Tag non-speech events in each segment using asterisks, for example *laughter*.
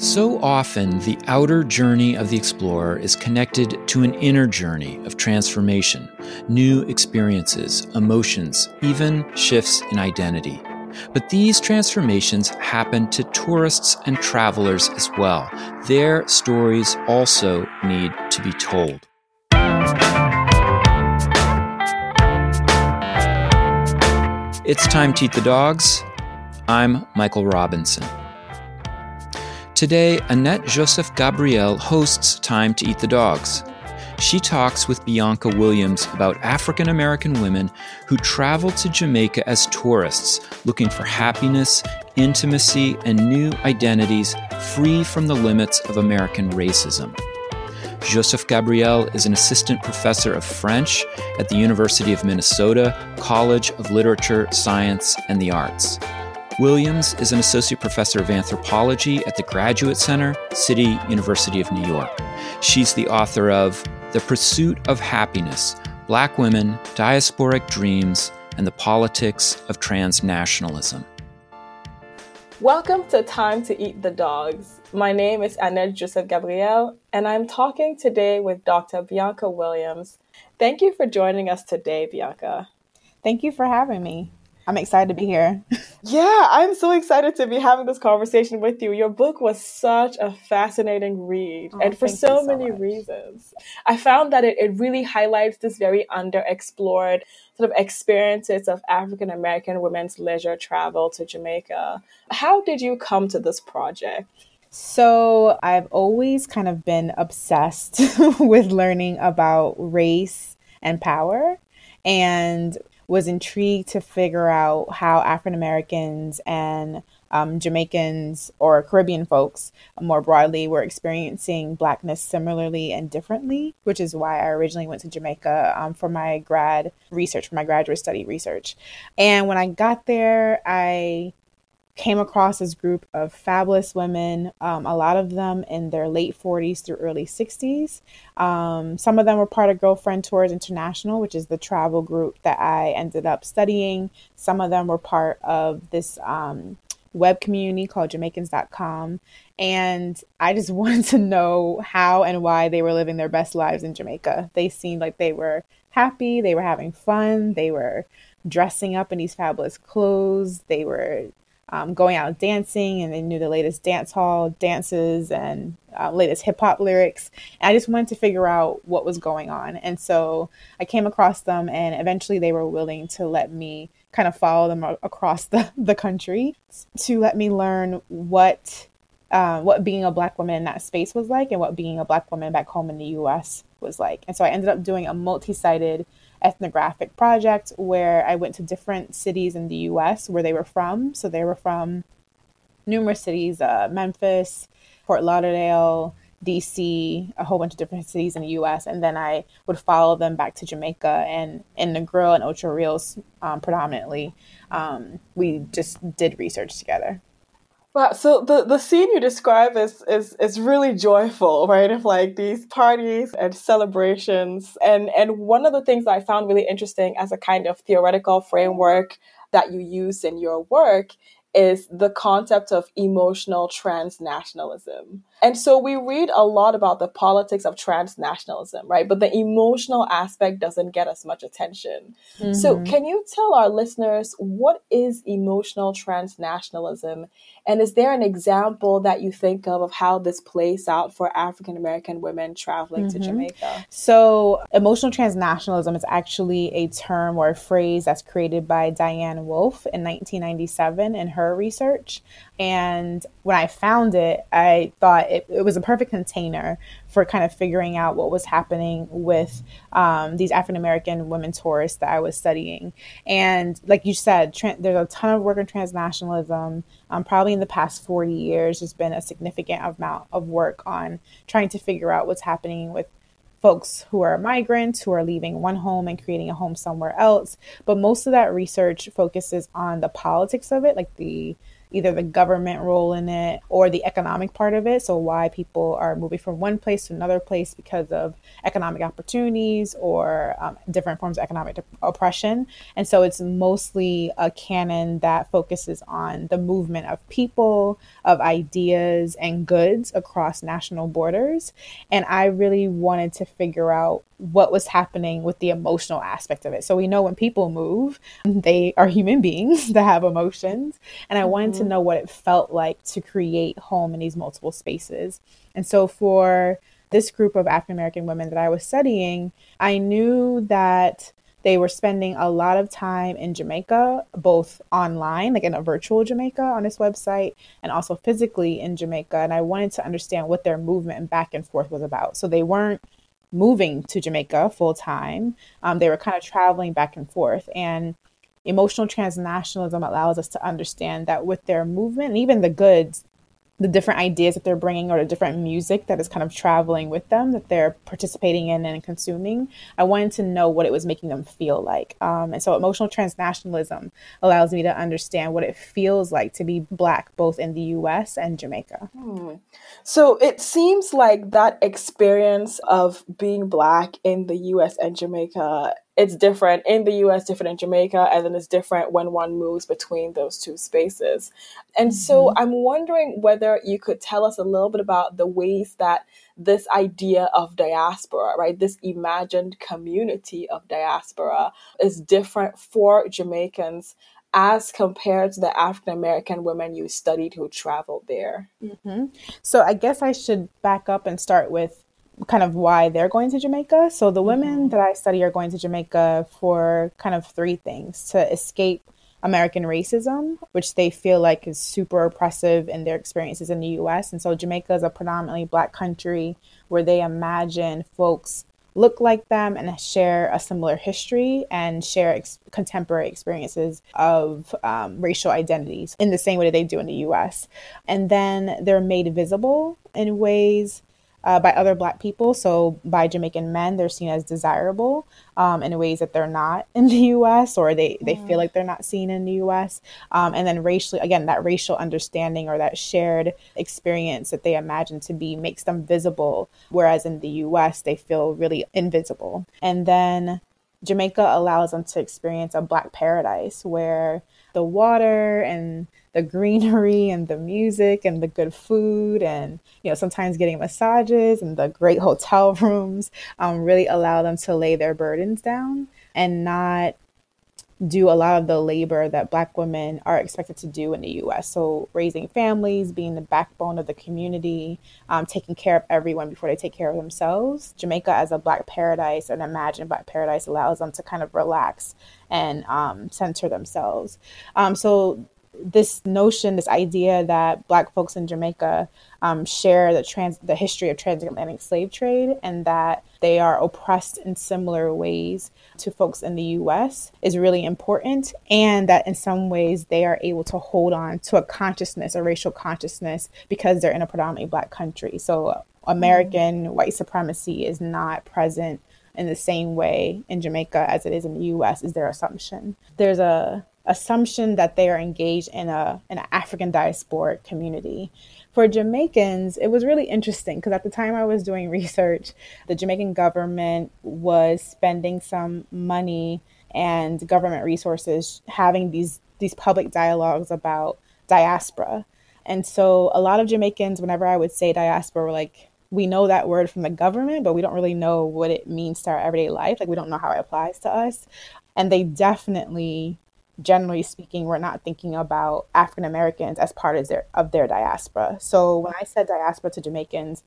So often, the outer journey of the explorer is connected to an inner journey of transformation, new experiences, emotions, even shifts in identity. But these transformations happen to tourists and travelers as well. Their stories also need to be told. It's time to eat the dogs. I'm Michael Robinson. Today, Annette Joseph Gabriel hosts Time to Eat the Dogs. She talks with Bianca Williams about African American women who travel to Jamaica as tourists looking for happiness, intimacy, and new identities free from the limits of American racism. Joseph Gabriel is an assistant professor of French at the University of Minnesota College of Literature, Science, and the Arts. Williams is an associate professor of anthropology at the Graduate Center, City University of New York. She's the author of The Pursuit of Happiness Black Women, Diasporic Dreams, and the Politics of Transnationalism. Welcome to Time to Eat the Dogs. My name is Annette Joseph Gabriel, and I'm talking today with Dr. Bianca Williams. Thank you for joining us today, Bianca. Thank you for having me. I'm excited to be here. yeah, I'm so excited to be having this conversation with you. Your book was such a fascinating read, oh, and for so, so many much. reasons. I found that it, it really highlights this very underexplored sort of experiences of African American women's leisure travel to Jamaica. How did you come to this project? So, I've always kind of been obsessed *laughs* with learning about race and power. And was intrigued to figure out how African Americans and um, Jamaicans or Caribbean folks more broadly were experiencing Blackness similarly and differently, which is why I originally went to Jamaica um, for my grad research, for my graduate study research. And when I got there, I came across this group of fabulous women, um, a lot of them in their late 40s through early 60s. Um, some of them were part of Girlfriend Tours International, which is the travel group that I ended up studying. Some of them were part of this um, web community called Jamaicans.com. And I just *laughs* wanted to know how and why they were living their best lives in Jamaica. They seemed like they were happy, they were having fun, they were dressing up in these fabulous clothes, they were um, going out dancing and they knew the latest dance hall dances and uh, latest hip hop lyrics. And I just wanted to figure out what was going on. And so I came across them and eventually they were willing to let me kind of follow them across the, *laughs* the country to let me learn what uh, what being a black woman in that space was like and what being a black woman back home in the US was like. And so I ended up doing a multi-sited ethnographic project where I went to different cities in the US where they were from. So they were from numerous cities uh, Memphis, Fort Lauderdale, DC, a whole bunch of different cities in the US. And then I would follow them back to Jamaica and in Negril and Ocho Rios um, predominantly. Um, we just did research together. Wow. So the, the scene you describe is, is is really joyful, right? Of like these parties and celebrations. And and one of the things that I found really interesting as a kind of theoretical framework that you use in your work is the concept of emotional transnationalism. And so we read a lot about the politics of transnationalism, right? But the emotional aspect doesn't get as much attention. Mm-hmm. So, can you tell our listeners what is emotional transnationalism? And is there an example that you think of of how this plays out for African American women traveling mm-hmm. to Jamaica? So, emotional transnationalism is actually a term or a phrase that's created by Diane Wolf in 1997 in her research. And when I found it, I thought it, it was a perfect container for kind of figuring out what was happening with um, these African American women tourists that I was studying. And like you said, tra- there's a ton of work in transnationalism. Um, probably in the past 40 years, there's been a significant amount of work on trying to figure out what's happening with folks who are migrants who are leaving one home and creating a home somewhere else. But most of that research focuses on the politics of it, like the either the government role in it or the economic part of it. So, why people are moving from one place to another place because of economic opportunities or um, different forms of economic oppression. And so, it's mostly a canon that focuses on the movement of people, of ideas, and goods across national borders. And I really wanted to figure out what was happening with the emotional aspect of it. So we know when people move, they are human beings *laughs* that have emotions. And I wanted mm-hmm. To know what it felt like to create home in these multiple spaces. And so for this group of African American women that I was studying, I knew that they were spending a lot of time in Jamaica, both online, like in a virtual Jamaica on this website, and also physically in Jamaica. And I wanted to understand what their movement back and forth was about. So they weren't moving to Jamaica full time. Um, they were kind of traveling back and forth. And emotional transnationalism allows us to understand that with their movement and even the goods, the different ideas that they're bringing or the different music that is kind of traveling with them that they're participating in and consuming i wanted to know what it was making them feel like um, and so emotional transnationalism allows me to understand what it feels like to be black both in the us and jamaica hmm. so it seems like that experience of being black in the us and jamaica it's different in the US, different in Jamaica, and then it's different when one moves between those two spaces. And mm-hmm. so I'm wondering whether you could tell us a little bit about the ways that this idea of diaspora, right, this imagined community of diaspora is different for Jamaicans as compared to the African American women you studied who traveled there. Mm-hmm. So I guess I should back up and start with kind of why they're going to Jamaica. So the women mm-hmm. that I study are going to Jamaica for kind of three things to escape American racism, which they feel like is super oppressive in their experiences in the US. And so Jamaica is a predominantly black country where they imagine folks look like them and share a similar history and share ex- contemporary experiences of um, racial identities in the same way that they do in the US. And then they're made visible in ways uh, by other Black people. So by Jamaican men, they're seen as desirable um, in ways that they're not in the *laughs* U.S. or they they mm. feel like they're not seen in the U.S. Um, and then racially, again, that racial understanding or that shared experience that they imagine to be makes them visible, whereas in the U.S. they feel really invisible. And then Jamaica allows them to experience a Black paradise where the water and the greenery and the music and the good food and you know sometimes getting massages and the great *laughs* hotel rooms um, really allow them to lay their burdens down and not do a lot of the labor that black women are expected to do in the US. So, raising families, being the backbone of the community, um, taking care of everyone before they take care of themselves. Jamaica, as a black paradise, an imagined black paradise, allows them to kind of relax and um, center themselves. Um, so, this notion, this idea that Black folks in Jamaica um, share the trans the history of transatlantic slave trade and that they are oppressed in similar ways to folks in the U.S. is really important, and that in some ways they are able to hold on to a consciousness, a racial consciousness, because they're in a predominantly Black country. So American mm-hmm. white supremacy is not present in the same way in Jamaica as it is in the US is their assumption. There's a assumption that they are engaged in a an African diasporic community. For Jamaicans, it was really interesting because at the time I was doing research, the Jamaican government was spending some money and government resources having these these public dialogues about diaspora. And so a lot of Jamaicans, whenever I would say diaspora, were like, we know that word from the government, but we don't really know what it means to our everyday life. Like we don't know how it applies to us. And they definitely generally speaking, we're not thinking about African Americans as part of their of their diaspora. So when I said diaspora to Jamaicans,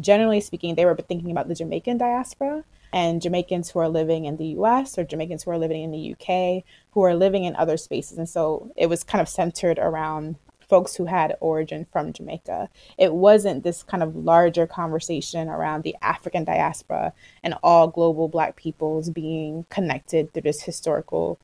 generally speaking, they were thinking about the Jamaican diaspora and Jamaicans who are living in the US or Jamaicans who are living in the UK who are living in other spaces. And so it was kind of centered around folks who had origin from Jamaica. It wasn't this kind of larger conversation around the African diaspora and all global Black peoples being connected through this historical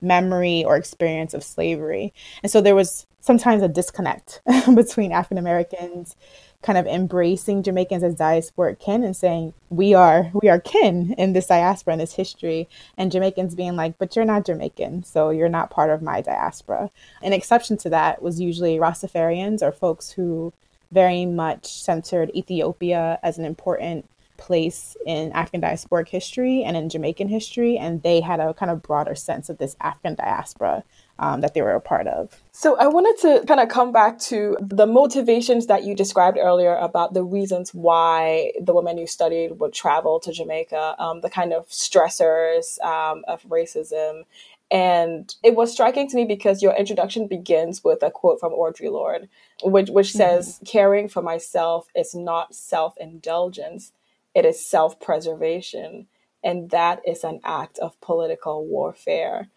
memory or experience of slavery. And so there was sometimes a disconnect *laughs* between African Americans kind of embracing Jamaicans as diasporic kin and saying we are we are kin in this diaspora and this history, and Jamaicans being like, but you're not Jamaican, so you're not part of my diaspora. An exception to that was usually Rastafarians or folks who very much centered Ethiopia as an important place in African diasporic history and in Jamaican history, and they had a kind of broader sense of this African diaspora um, that they were a part of. So I wanted to kind of come back to the motivations that you described earlier about the reasons why the women you studied would travel to Jamaica, um, the kind of stressors um, of racism. And it was striking to me because your introduction begins with a quote from Audre Lorde, which, which mm-hmm. says, mm-hmm. Caring for myself is not self indulgence, it is self preservation. And that is an act of political warfare.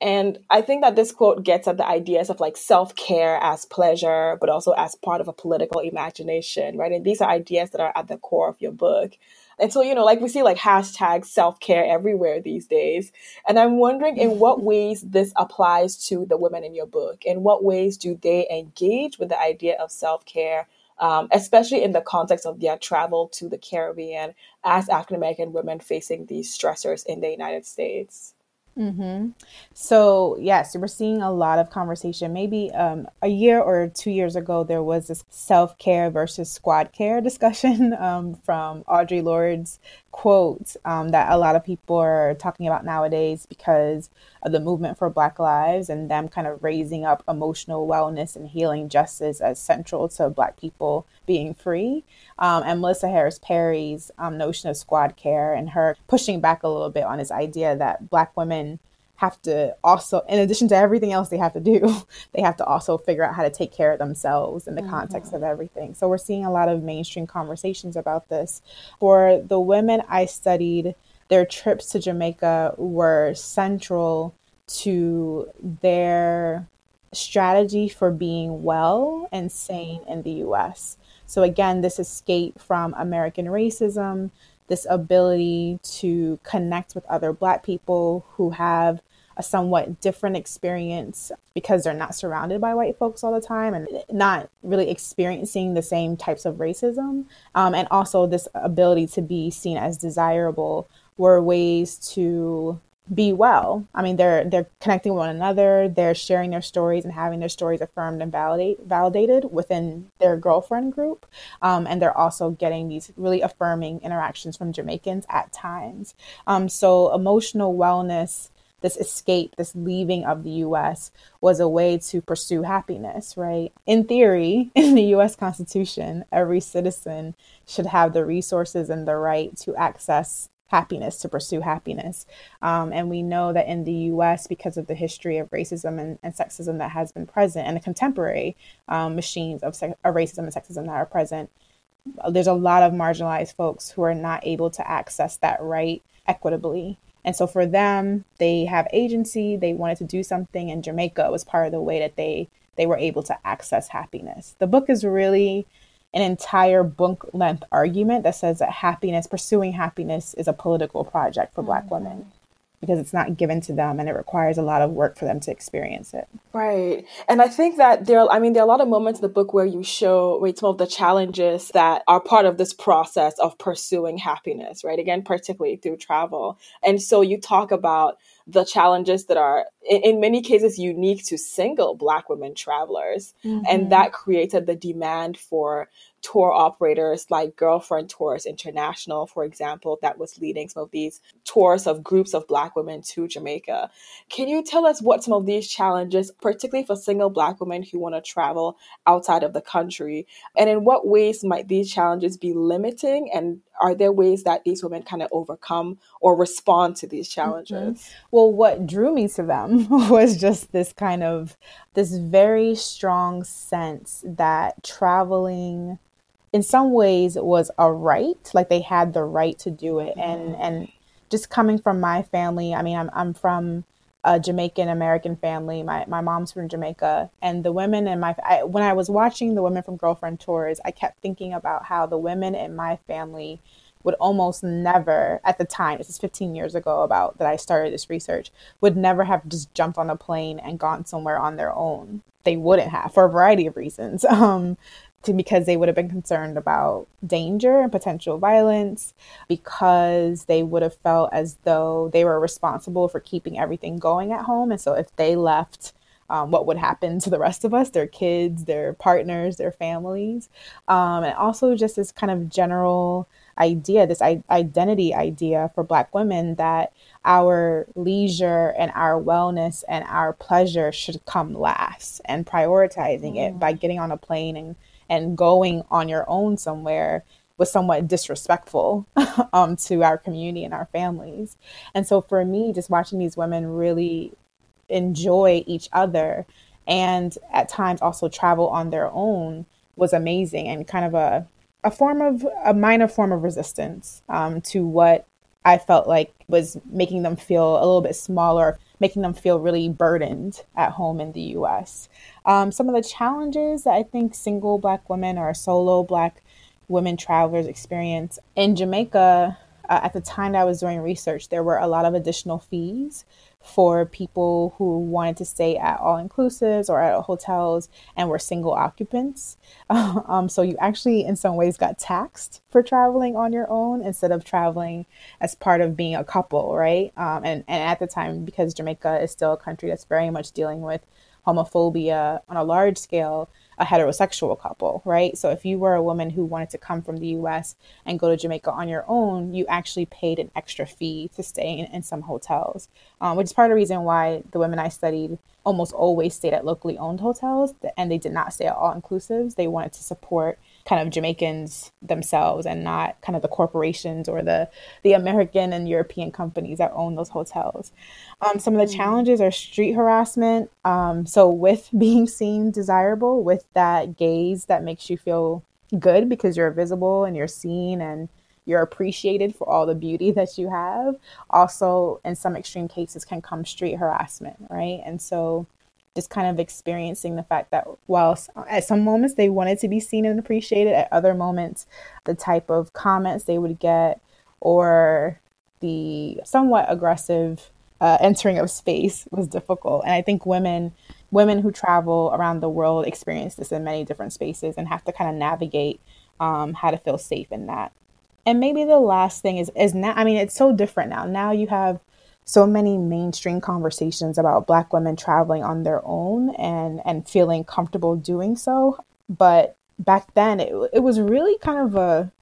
And I think that this quote gets at the ideas of like self care as pleasure, but also as part of a political imagination, right? And these are ideas that are at the core of your book. And so, you know, like we see like hashtag self care everywhere these days. And I'm wondering in what *laughs* ways this applies to the women in your book. In what ways do they engage with the idea of self care? Um, especially in the context of their travel to the Caribbean as African American women facing these stressors in the United States. Mm-hmm. So yes, we're seeing a lot of conversation. Maybe um, a year or two years ago, there was this self care versus squad care *laughs* discussion um, from Audre Lorde's quote um, that a lot of people are talking about nowadays because of the movement for Black Lives and them kind of raising up emotional wellness and healing justice as central to Black people being free. Um, and Melissa Harris Perry's um, notion of squad care and her pushing back a little bit on this idea that Black women have to also, in addition to everything else they have to do, *laughs* they have to also figure out how to take care of themselves in the mm-hmm. context of everything. So we're seeing a lot of mainstream conversations about this. For the women I studied, their trips to Jamaica were central to their strategy for being well and sane in the US. So, again, this escape from American racism, this ability to connect with other Black people who have a somewhat different experience because they're not surrounded by white folks all the time and not really experiencing the same types of racism. Um, and also, this ability to be seen as desirable were ways to be well. I mean, they're they're connecting with one another. They're sharing their stories and having their stories affirmed and validate validated within their girlfriend group. Um, and they're also getting these really affirming interactions from Jamaicans at times. Um, so emotional wellness. This escape, this leaving of the US was a way to pursue happiness, right? In theory, *laughs* in the US Constitution, every citizen should have the resources and the right to access happiness, to pursue happiness. Um, and we know that in the US, because of the history of racism and, and sexism that has been present and the contemporary um, machines of, se- of racism and sexism that are present, there's a lot of marginalized folks who are not able to access that right equitably. And so for them, they have agency, they wanted to do something, and Jamaica was part of the way that they they were able to access happiness. The book is really an entire book length argument that says that happiness, pursuing happiness, is a political project for mm-hmm. Black women because it's not given to them and it requires a lot of work for them to experience it. Right. And I think that there I mean there are a lot of moments in the book where you show right, some of the challenges that are part of this process of pursuing happiness, right? Again, particularly through travel. And so you talk about the challenges that are in, in many cases unique to single black women travelers mm-hmm. and that created the demand for tour operators like Girlfriend Tours International, for example, that was leading some of these tours of groups of Black women to Jamaica. Can you tell us what some of these challenges, particularly for single Black women who want to travel outside of the country, and in what ways might these challenges be limiting? And are there ways that these women kind of overcome or respond to these challenges? Mm-hmm. Well, what drew me to them *laughs* was just this kind of this very strong sense that traveling in some ways was a right like they had the right to do it. And mm-hmm. and just coming from my family i mean i'm, I'm from a jamaican american family. My, my mom's from jamaica. And the women in my I, when i was watching the women from girlfriend tours i kept thinking about how the women in my family would almost never at the time this is 15 years ago about that i started this research would never have just jumped on a plane and gone somewhere on their own. They wouldn't have for a variety of reasons. *laughs* Um, to, because they would have been concerned about danger and potential violence because they would have felt as though they were responsible for keeping everything going at home. And so if they left um, what would happen to the rest of us, their kids, their partners, their families, um, and also just this kind of general idea, this I- identity idea for Black women that our leisure and our wellness and our pleasure should come last, and prioritizing mm. it by mm. getting on a plane and and going on your own somewhere was somewhat disrespectful *laughs* um, to our community and our families. And so for me, just watching these women really enjoy each other and at times also travel on their own was amazing and kind of a, a form of a minor form of resistance um, to what I felt like was making them feel a little bit smaller, making them feel really burdened at home in the US. Um, some of the challenges that I think single Black women or solo Black women travelers experience in Jamaica. Uh, at the time I was doing research, there were a lot of additional fees for people who wanted to stay at all inclusives or at hotels and were single occupants. *laughs* um, so you actually, in some ways, got taxed for traveling on your own instead of traveling as part of being a couple, right? Um, and, and at the time, because Jamaica is still a country that's very much dealing with homophobia on a large scale, a heterosexual couple, right? So if you were a woman who wanted to come from the US and go to Jamaica on your own, you actually paid an extra fee to stay in, in some hotels, um, which is part of the reason why the women I studied almost always stayed at locally owned hotels and they did not stay at all inclusives. They wanted to support kind of Jamaicans themselves and not kind of the corporations or the the American and European companies that own those hotels. Um, some of the mm. challenges are street harassment. Um, so with *laughs* being seen desirable, with that gaze that makes you feel good because you're visible and you're seen and you're appreciated for all the beauty *laughs* that you have. Also, in some extreme cases, can come street harassment, right? And so just kind of experiencing the fact that while at some moments they wanted to be seen and appreciated, at other moments the type of comments they would get or the somewhat aggressive uh, entering of space was difficult. And I think women women who travel around the world experience this in many different spaces and have to kind of navigate um, how to feel safe in that. And maybe the last thing is is now. I mean, it's so different now. Now you have so many mainstream conversations about black women traveling on their own and and feeling comfortable doing so. But back then it, it was really kind of a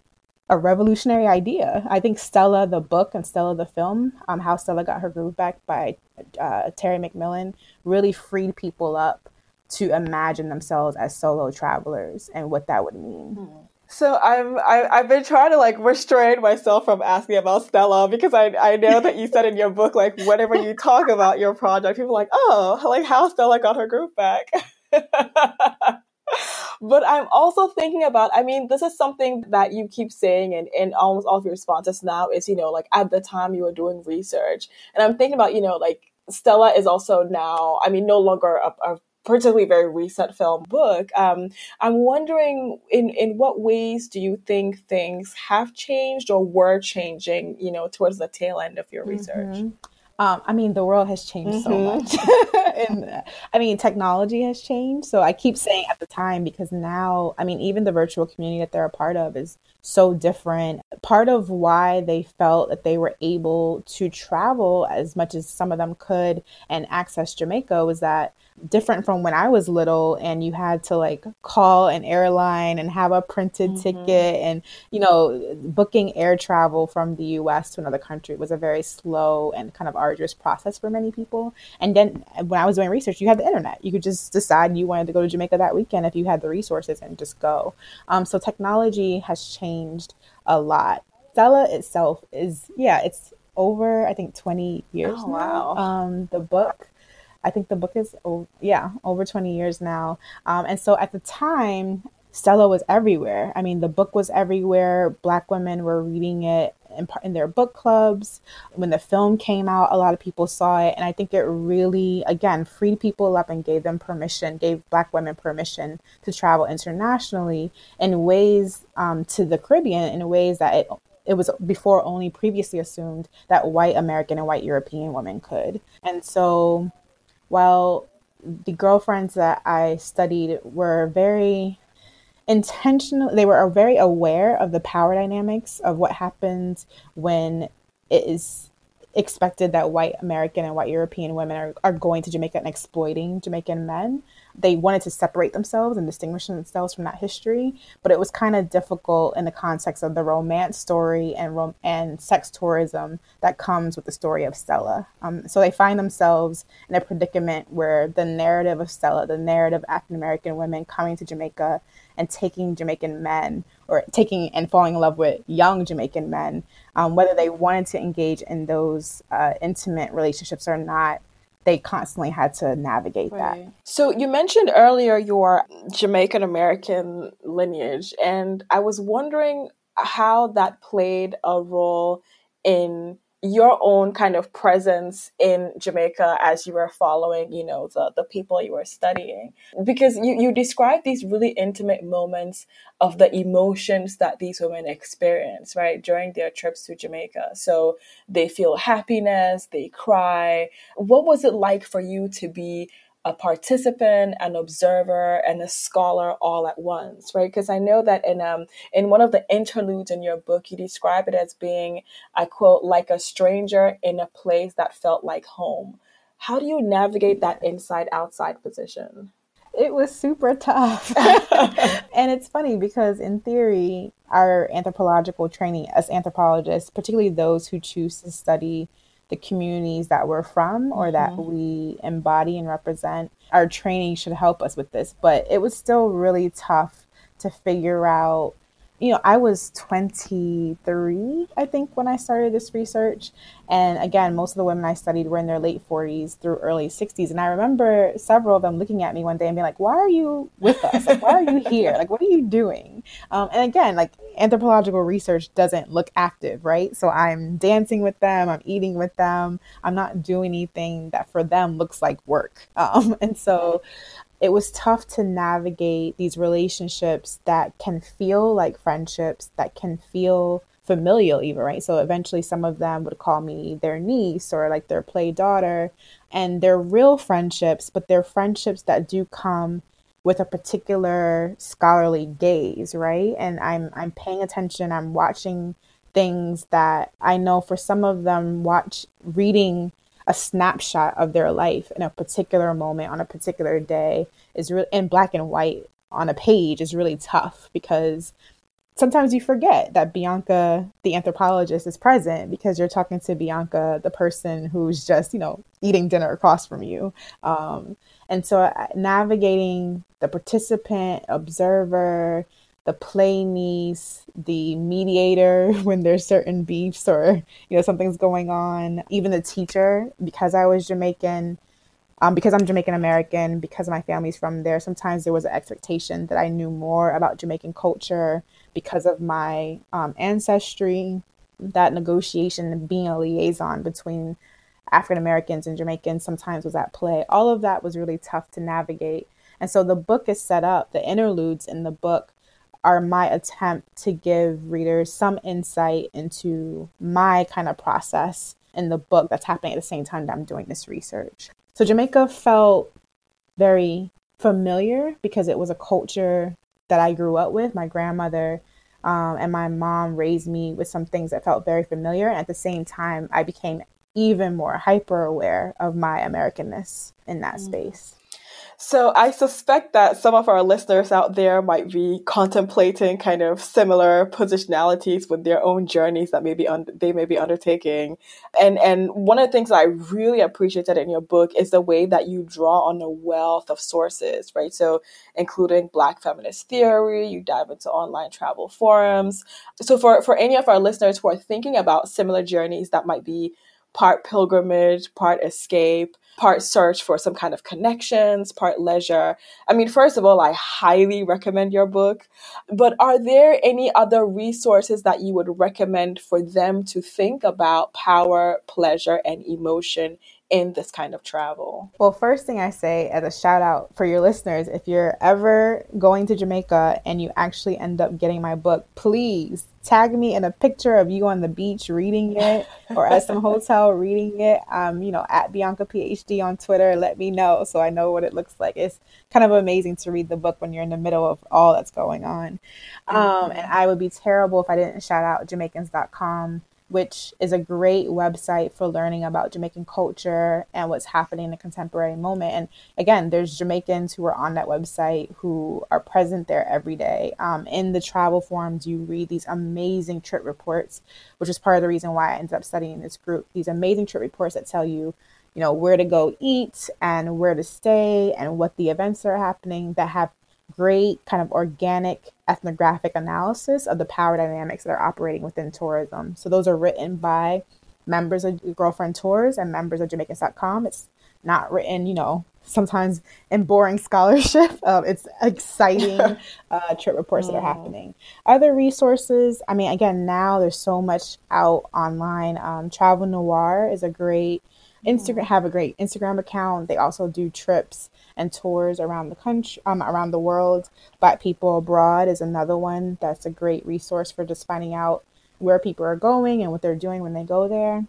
a revolutionary idea. I think stella the book and stella the film um, how stella got her groove back by uh, terry mcmillan really freed people up to imagine themselves as solo travelers and what that would mean. Mm. So I'm I, I've been trying to like restrain myself from asking about Stella because I I know that you said in your book like whenever you talk about your project, people are like oh like how Stella got her groove back. *laughs* but I'm also thinking about, I mean, this is something that you keep saying and in almost all of your responses now is, you know, like at the time you were doing research. And I'm thinking about, you know, like Stella is also now, I mean, no longer a, a particularly very recent film book. Um, I'm wondering in in what ways do you think things have changed or were changing, you know, towards the tail end of your research? Mm-hmm. Um, I mean, the world has changed mm-hmm. so much. *laughs* and I mean, technology has changed. So I keep saying at the time because now, I mean, even the virtual community that they're a part of is so different. Part of why they felt that they were able to travel as much as some of them could and access Jamaica was that different from when I was little and you had to like call an airline and have a printed mm-hmm. ticket and you know booking air travel from the US to another country was a very slow and kind of arduous process for many people. And then when I was doing research you had the internet. You could just decide you wanted to go to Jamaica that weekend if you had the resources and just go. Um, so technology has changed a lot. Stella itself is yeah it's over I think 20 years oh, now. wow. um, the book I think the book is, oh, yeah, over 20 years now. Um, and so at the time, Stella was everywhere. I mean, the book was everywhere. Black women were reading it in, in, their book clubs. When the film came out, a lot of people saw it. And I think it really, again, freed people up and gave them permission, gave Black women permission to travel internationally in ways um, to the Caribbean in ways that it it was before only previously assumed that white American and white European women could. And so while the girlfriends that I studied were very intentional, they were very aware of the power dynamics of what happens when it is expected that white American and white European women are, are going to Jamaica and exploiting Jamaican men. They wanted to separate themselves and distinguish themselves from that history, but it was kind of difficult in the context of the romance story and rom- and sex tourism that comes with the story of Stella. Um, so they find themselves in a predicament where the narrative of Stella, the narrative of African American women coming to Jamaica and taking Jamaican men or taking and falling in love with young Jamaican men, um, whether they wanted to engage in those uh, intimate relationships or not, they constantly had to navigate right. that. So you mentioned earlier your Jamaican American lineage, and I was wondering how that played a role in your own kind of presence in Jamaica as you were following, you know, the, the people you were studying. Because you, you describe these really intimate moments of the emotions that these women experience, right, during their trips to Jamaica. So they feel happiness, they cry. What was it like for you to be a participant, an observer, and a scholar all at once, right? Because I know that in um in one of the interludes in your book, you describe it as being, I quote, like a stranger in a place that felt like home. How do you navigate that inside outside position? It was super tough. *laughs* *laughs* and it's funny because, in theory, our anthropological training as anthropologists, particularly those who choose to study the communities that we're from or that mm-hmm. we embody and represent. Our training should help us with this, but it was still really tough to figure out you know, I was 23, I think, when I started this research. And again, most of the women I studied were in their late 40s through early 60s. And I remember several of them looking at me one day and being like, Why are you with us? Like, why are you here? Like, what are you doing? Um, and again, like, anthropological research doesn't look active, right? So I'm dancing with them, I'm eating with them, I'm not doing anything that for them looks like work. *laughs* Um, and so it was tough to navigate these relationships that can feel like friendships, that can feel familial, even, right? So eventually, some of them would call me their niece or like their play daughter, and they're real friendships, but they're friendships that do come with a particular scholarly gaze, right? And I'm I'm paying attention, I'm watching things that I know for some of them watch reading a snapshot of their life in a particular moment on a particular day is really in black and white on a page is really tough because sometimes you forget that Bianca, the anthropologist, is present because you're talking to Bianca, the person who's just, you know, eating dinner across from you. Um, and so uh, navigating the participant, observer, the play the mediator *laughs* when there's certain beefs or you know something's going on, even the teacher because I was Jamaican, um, because I'm Jamaican American, because my family's from there. Sometimes there was an expectation that I knew more about Jamaican culture because of my um, ancestry. That negotiation being a liaison between African Americans and Jamaicans sometimes was at play. All of that was really tough to navigate. And so the book is set up, the interludes in the book are my attempt to give readers some insight into my kind of process in the book that's happening at the same time that I'm doing this research. So Jamaica felt very familiar because it was a culture that I grew up with. My grandmother um, and my mom raised me with some things that felt very familiar. And at the same time, I became even more hyper aware of my Americanness in that mm. space. So I suspect that some of our listeners out there might be contemplating kind of similar positionalities with their own journeys that maybe un- they may be undertaking. And and one of the things I really appreciated in your book is the way that you draw on a wealth of sources, right? So including Black feminist theory, you dive into online travel forums. So for for any of our listeners who are thinking about similar journeys that might be part pilgrimage, part escape, part search for some kind of connections, part leisure. I mean, first of all, I highly recommend your book, but are there any other resources that you would recommend for them to think about power, pleasure, and emotion in this kind of travel? Well, first thing I say as a shout out for your listeners, if you're ever going to Jamaica and you actually end up getting my book, please tag me in a picture of you on the beach reading it or at some *laughs* hotel reading it. Um, you know, at Bianca PhD on Twitter, let me know so I know what it looks like. It's kind of amazing to read the book when you're in the middle of all that's going on. Um, and I would be terrible if I didn't shout out Jamaicans.com which is a great website for learning about Jamaican culture and what's happening in the contemporary moment. And again, there's Jamaicans who are on that website who are present there every day. Um, in the travel forums, you read these amazing trip reports, which is part of the reason why I ended up studying this group. These amazing trip reports that tell you, you know, where to go eat and where to stay and what the events are happening that have great kind of organic ethnographic analysis of the power dynamics that are operating within tourism. So those are written by members of Girlfriend Tours and members of Jamaicans.com. It's not written, you know, sometimes in boring *laughs* scholarship. Um, it's exciting *laughs* uh, trip reports that are happening. Other resources, I mean, again, now there's so much out online. Um, Travel Noir is a great Instagram have a great Instagram account. They also do trips and tours around the country, um, around the world. Black People Abroad is another one that's a great resource for just finding out where people are going and what they're doing when they go there.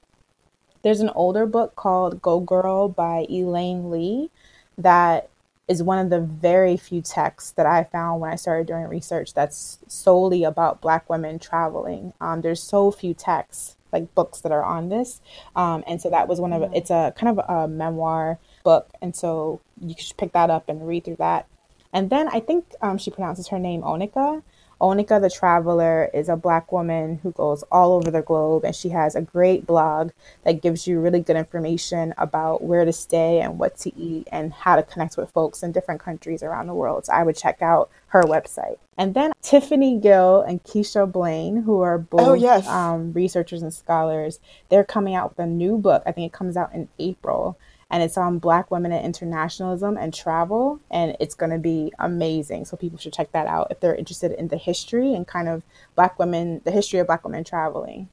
There's an older book called Go Girl by Elaine Lee that is one of the very few texts that I found when I started doing research that's solely about Black women traveling. Um, there's so few texts, like books that are on this. Um, and so that was one of mm. it's a kind of a memoir book. And so you should pick that up and read through that. And then I think um, she pronounces her name Oneika. Oneika the Traveler is a black woman who goes all over the globe and she has a great blog that gives you really good information about where to stay and what to eat and how to connect with folks in different countries around the world. So I would check out her website. And then Tiffany Gill and Keisha Blain, who are both oh, yes. um, researchers and scholars, they're coming out with a new book. I think it comes out in April and it's on Black women and internationalism and travel, and it's going to be amazing. So people should check that out if they're interested in the history and kind of Black women, the history of Black women traveling.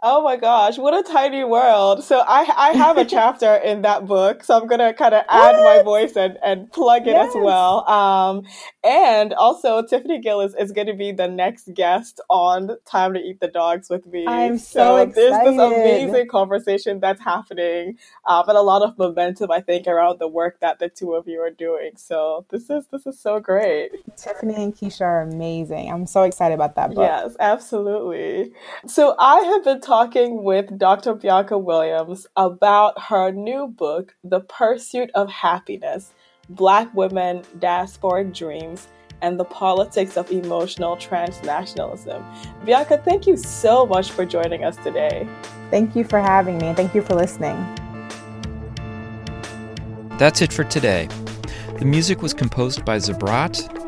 Oh my gosh, what a tiny world. So I I have a *laughs* chapter in that book. So I'm gonna kind of add my voice and, and plug it yes. as well. Um and also Tiffany Gill is, is gonna be the next guest on Time to Eat the Dogs with me. I'm so, so excited. There's this amazing conversation that's happening. Um and a lot of momentum I think around the work that the two of you are doing. So this is this is so great. Tiffany and Keisha are amazing. I'm so excited about that book. Yes, absolutely. So I have been talking with Dr. Bianca Williams about her new book, The Pursuit of Happiness Black Women, Diasporic Dreams, and the Politics of Emotional Transnationalism. Bianca, thank you so much for joining us today. Thank you for having me, thank you for listening. That's it for today. The music was composed by Zabrat